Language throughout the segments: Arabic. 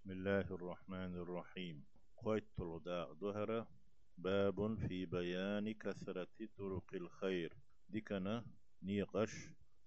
بسم الله الرحمن الرحيم. قيت الغداء ظهر باب في بيان كثرة طرق الخير. ديكنا نيقش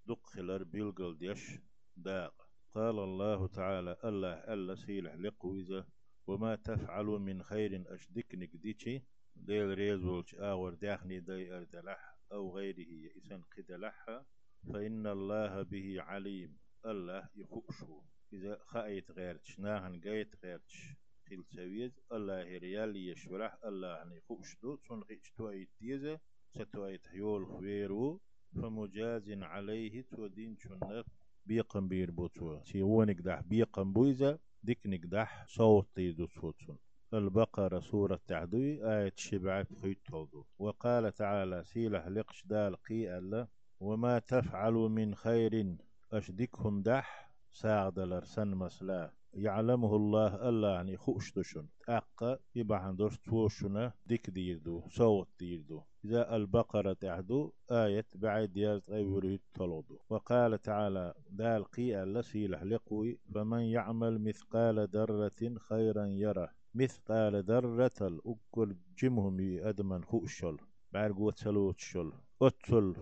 دقخلر بيلقل ديش داق قال الله تعالى الله ألا سيلح لقويزة وما تفعل من خير أشدكنك ديشي ديل ريزولش آور داخني دي أردلح أو غيره إسان قدلحها فإن الله به عليم. الله يخشو إذا خايت غيرتش ناهن قايت غيرتش خيل سويز الله ريال يشورح الله ني دو تون غيش تويت ديزة ستويت حيول خويرو فمجاز عليه تو دين شنب بيقم بير بوتو تيونك دح بيقم بويزة ديك نقدح صوت تيدو صوتون البقرة سورة تعدوي آية شبعة خيط وقال تعالى سيلح لقش دال قي الله وما تفعل من خير أشدكهم دح؟ ساعدلر سن مسلا. يعلمه الله الله يعني خوش دشن أقا يبا عندوش توشنا ديك ديردو. صوت ديردو. إذا البقرة تعدو آية بعد يارت غيره تلودو وقال تعالى دال قي اللسي لقوي فمن يعمل مثقال ذرة خيرا يره. مثقال ذرة الأكل جمهم أدمن خوشل. بعرقو تلوت شل. أتل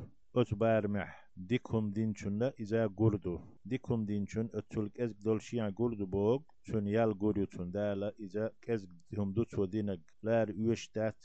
ديكم دينچون إذا قردو ديكم دينچون أتولك أزق دولشيان قردو بوغ چون يال قريو چون دالا إذا كزق هم دو چو دينك لار يوشتات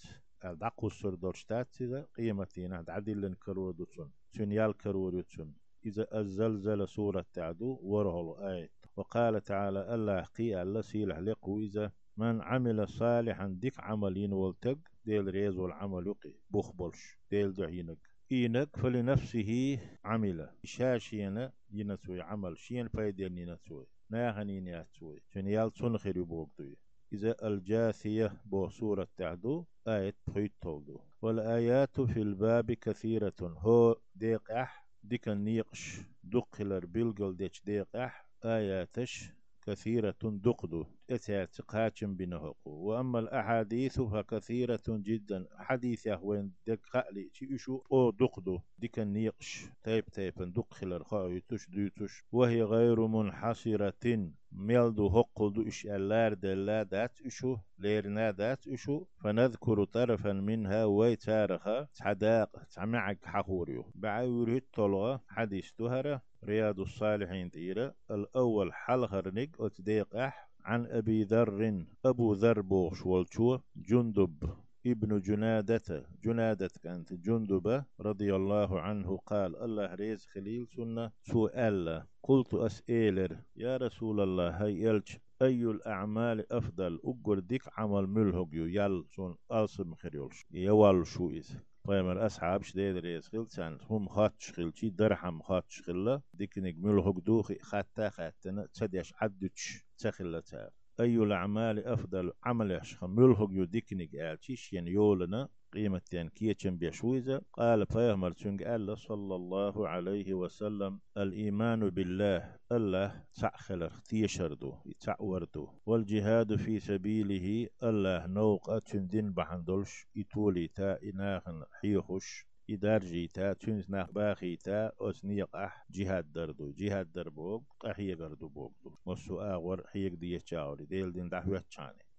دعقو سر دولشتات إذا قيمتين عدلن كرودو چون چون يال كرودو چون إذا الزلزل سورة تعدو ورهل آية وقال تعالى الله قي الله سيلح لقو إذا من عمل صالحا ديك عملين والتق ديل ريز والعمل يقي بخبلش ديل دعينك إينك فلنفسه عمل شاشينا ينتوي عمل. شين فايدين ينتوي ناهنين ينتوي شنيال تنخري بوغدوي إذا الجاثية بو سورة تعدو آية تولدو. والآيات في الباب كثيرة. هو ديق أح ديك النيقش دقلر بيلقل ديش ديق أح آياتش كثيرة دقدو اتات قاتم بنهقو وأما الأحاديث فكثيرة جدا. حديثة وين دك خالي تيشو أو دقدو ديك النيقش. تايب تايب دق خلر خايتوش ديتوش وهي غير منحصرة. ميلدو هقلدو إش اللار دلا دات إشو. ليرنا دات إشو. فنذكر طرفا منها ويتارخا تحداق. تعمعك حقوريو. بعيوره الطلغة. حديث تهرة. رياض الصالحين تيرا الأول حلغرنك أتديق أح عن أبي ذر أبو ذر بوش والشو جندب ابن جنادة جنادة كانت جندبة رضي الله عنه قال الله ريز خليل سنة سؤال. قلت أسئلر يا رسول الله هاي يلش أي الأعمال أفضل؟ أقر ديك عمل ملهق يل سن ألسم خريولش يوال شو إذ. قيمر أصحاب شديد ريز خيل سان هم خاتش خيل شي درحم خاتش خيلا ديكنك ملهق دوخي خاتا خاتنا تسديش عدتش تخيلا تار أي الأعمال أفضل عمل يشخم ملهق يديكنك آلتيش ين يولنا. قيمة تان كيتشن بيشويزة. قال فيهمر تشنج الله صلى الله عليه وسلم الإيمان بالله الله تعخلر تيشردو تعوردو والجهاد في سبيله الله نوق أتشندين بحندلش إتولي تا إناهن حيخش إدار تا تونس ناخ باخي تا أسنيق أح جهاد دردو. جهاد دربوغ قحية قردو بوغدو مسو آغور حيق دي يتشاوري ديل دين دحوة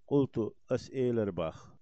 قلت أسئل رباخ.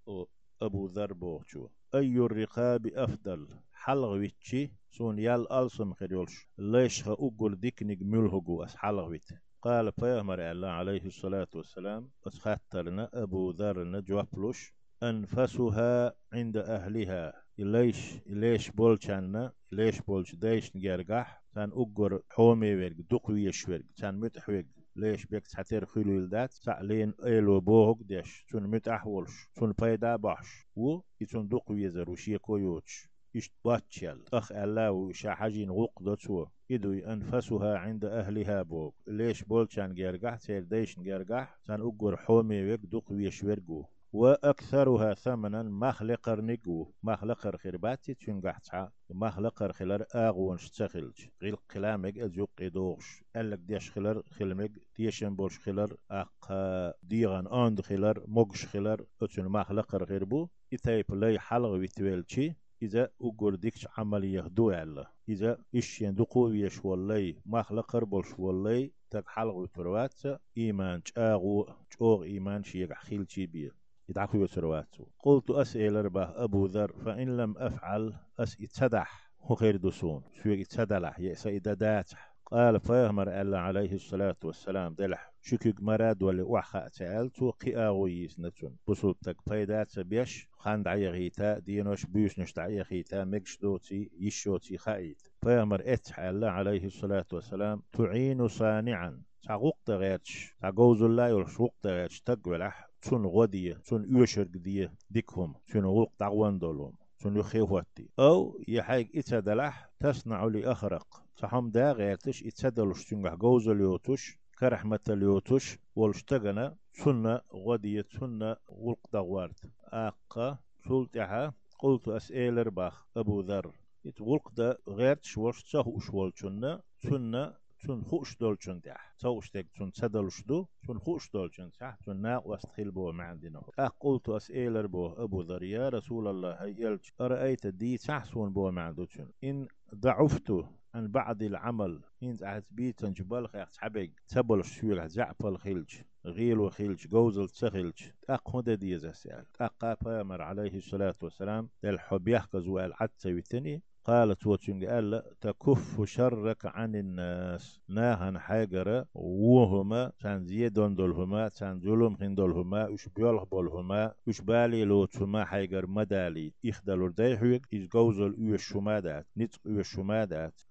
أبو ذر بوغشو أي الرقاب أفضل؟ حلغ ويتشي سون يال ألسم خريولش. ليش أقول ديكنيك ملهقو أس حلغ ويت قال فيامر الله عليه الصلاة والسلام. أسخاترنا أبو ذر نجوابلوش أنفسها عند أهلها. إليش؟ إليش بولشانا إليش بولش؟ دايش نجرجح سان أجر حومي ورق دقويش ورق سان متحوق ليش بيك تحتر خلول دات سعلين إلو بوهق ديش. سون متأحولش سون فايدا باش. و يسون دقوي زروشي كويوتش. إشت باتشل أخ وشاحجين غقدة سو إدو أنفسها عند أهلها بوك ليش بولشان جرجح سير دايش نجرجح سان أجر حومي ورق دقويش ورقو وأكثرها ثمنا مخلقر نقو مخلقر خرباتي تشنقحتها مخلقر خلر آغون شتخلج غيل قلامك أزوق قدوغش ألك ديش خلر خلمك ديشن بوش خلر أق ديغان آند خلر مقش خلر أتن مخلقر خربو إتايب لي حلغ ويتويلشي إذا أقول ديكش عملية دو الله إذا إشين دقو يش والله مخلق بولش والله تك حلق تروات إيمان شاغو شوغ إيمان شيق خيل بيه. يدعكو يتروات قلت أسئل رباه أبو ذر فإن لم أفعل أس اتدح خير دسون. شو يتدلح يأس إداداتح قال فيهمر ألا عليه الصلاة والسلام دلح. شكك مراد ولا وحا تعالتو قياويس نتون بسوبتك فايدات بيش خان دعي غيتا. دينوش بيوش غيتا. مكش دوتي. يشوتي خايت فيهمر اتح ألا عليه الصلاة والسلام. تعين صانعا. تعقوق تغيرش تعقوز الله يلشوق تغيرش تقبلح تون غدية تون يوشرق دية ديكهم تون غوق دعوان دولهم تون يخيواتي أو يحيق إتدلح تصنع لأخرق. صحم دا غيرتش اتسدلوش تنجح جوز اليوتوش كرحمة اليوتوش والشتغنا سنة غدية سنة غلق دوارد آقا سلطعها قلت أسئل رباخ أبو ذر. يتغلق دا غيرتش وش تسهو شوالشنا سنة تون خوش دولچون ده. توش تك تون تدلش دو تون خوش دولچون صح تون نا واستخيل بو ما عندنا أقلت أسئلر بو أبو ذر يا رسول الله هيلج أرأيت دي تحسون بو ما عندوشن إن ضعفت عن بعض العمل. إن عهد بيتن جبال خيخ حبيق تبل شويل زعفل خيلج غيل وخيلج جوزل تخيلج أقهد دي زسال أقا مر عليه الصلاة والسلام الحب يحكز والعدت ويتني قالت وتشنج قال تكف شرك عن الناس. ناهن حاجرة وهما كان زيدون دولهما كان ظلم خين دولهما وش بيولح بولهما وش بالي لو تما حاجر مدالي إخدلور دايحوك إز جوزل أو الشمادات نتق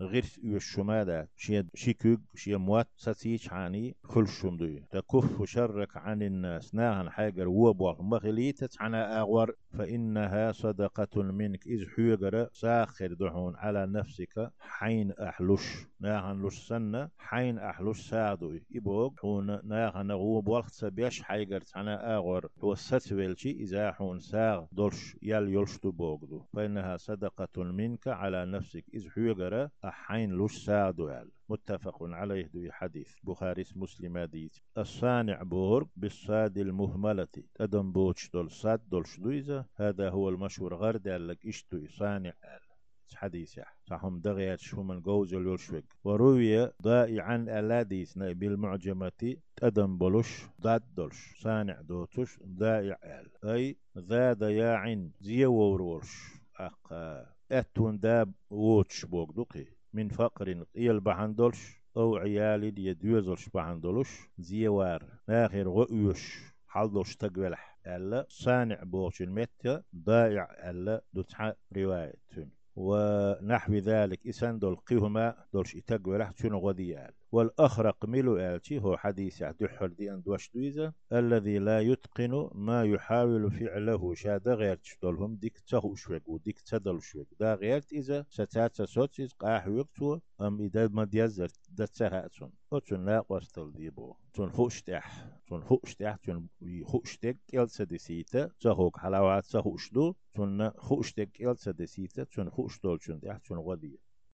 غير أو الشمادات شيا شيكوك شيا موات ساتيش عاني كل شمدوي تكف شرك عن الناس. ناهن حاجر وبوال مخليتت عنا أغور فإنها صدقة منك. إذ حيجر ساخر دحون على نفسك حين أحلش. ناهن لش سنة حين أحلش سادو إبوغ حون ناهن غوب وقت سبيش حيجر عنا أغور هو ستويلشي إذا حون ساغ دولش يل يلشتو بوغدو. فإنها صدقة منك على نفسك. إذ حيجر حين لش سادو يل متفق عليه دو حديث. بخاري مسلم ديت الصانع بورق بالصاد المهملة. تدم بوش دول صاد دول شدويزة هذا هو المشهور غرد لك إشتوي صانع حديث صحهم دغيات شو من جوز اليوشوك وروي ضائعا الاديس بالمعجمة تدم بلوش ضاد دولش. صانع دوتش ضائع أي ذا ضياع زي وورولش أق أتون داب ووتش بوك دوقي من فقر إيل بحندولش أو عيال يدوزلش بحندولش زيوار. آخر غؤيوش. حلدوش تقبلح. ألا صانع بوش المتة ضائع ألا. دتح رواية. و ونحو ذلك إسان دول قيهما دولش إتقوى لح شنو غديال والأخرق ملو آلتي هو حديث دحر دي أن دوش دويزة الذي لا يتقن ما يحاول فعله شاد غير تشتولهم ديك تهو شوك وديك تدل شوك دا غير إذا ستاتا سوتيز قاح وقتو أم إذا ما ديزر دا تهاتون وتون لا قوستل ديبو تون خوشتح تون خوشتح تون خوشتك إل سدسيتا تهوك حلاوات تهوشدو تون خوشتك إل سدسيتا تون خوشتول تون تون غدي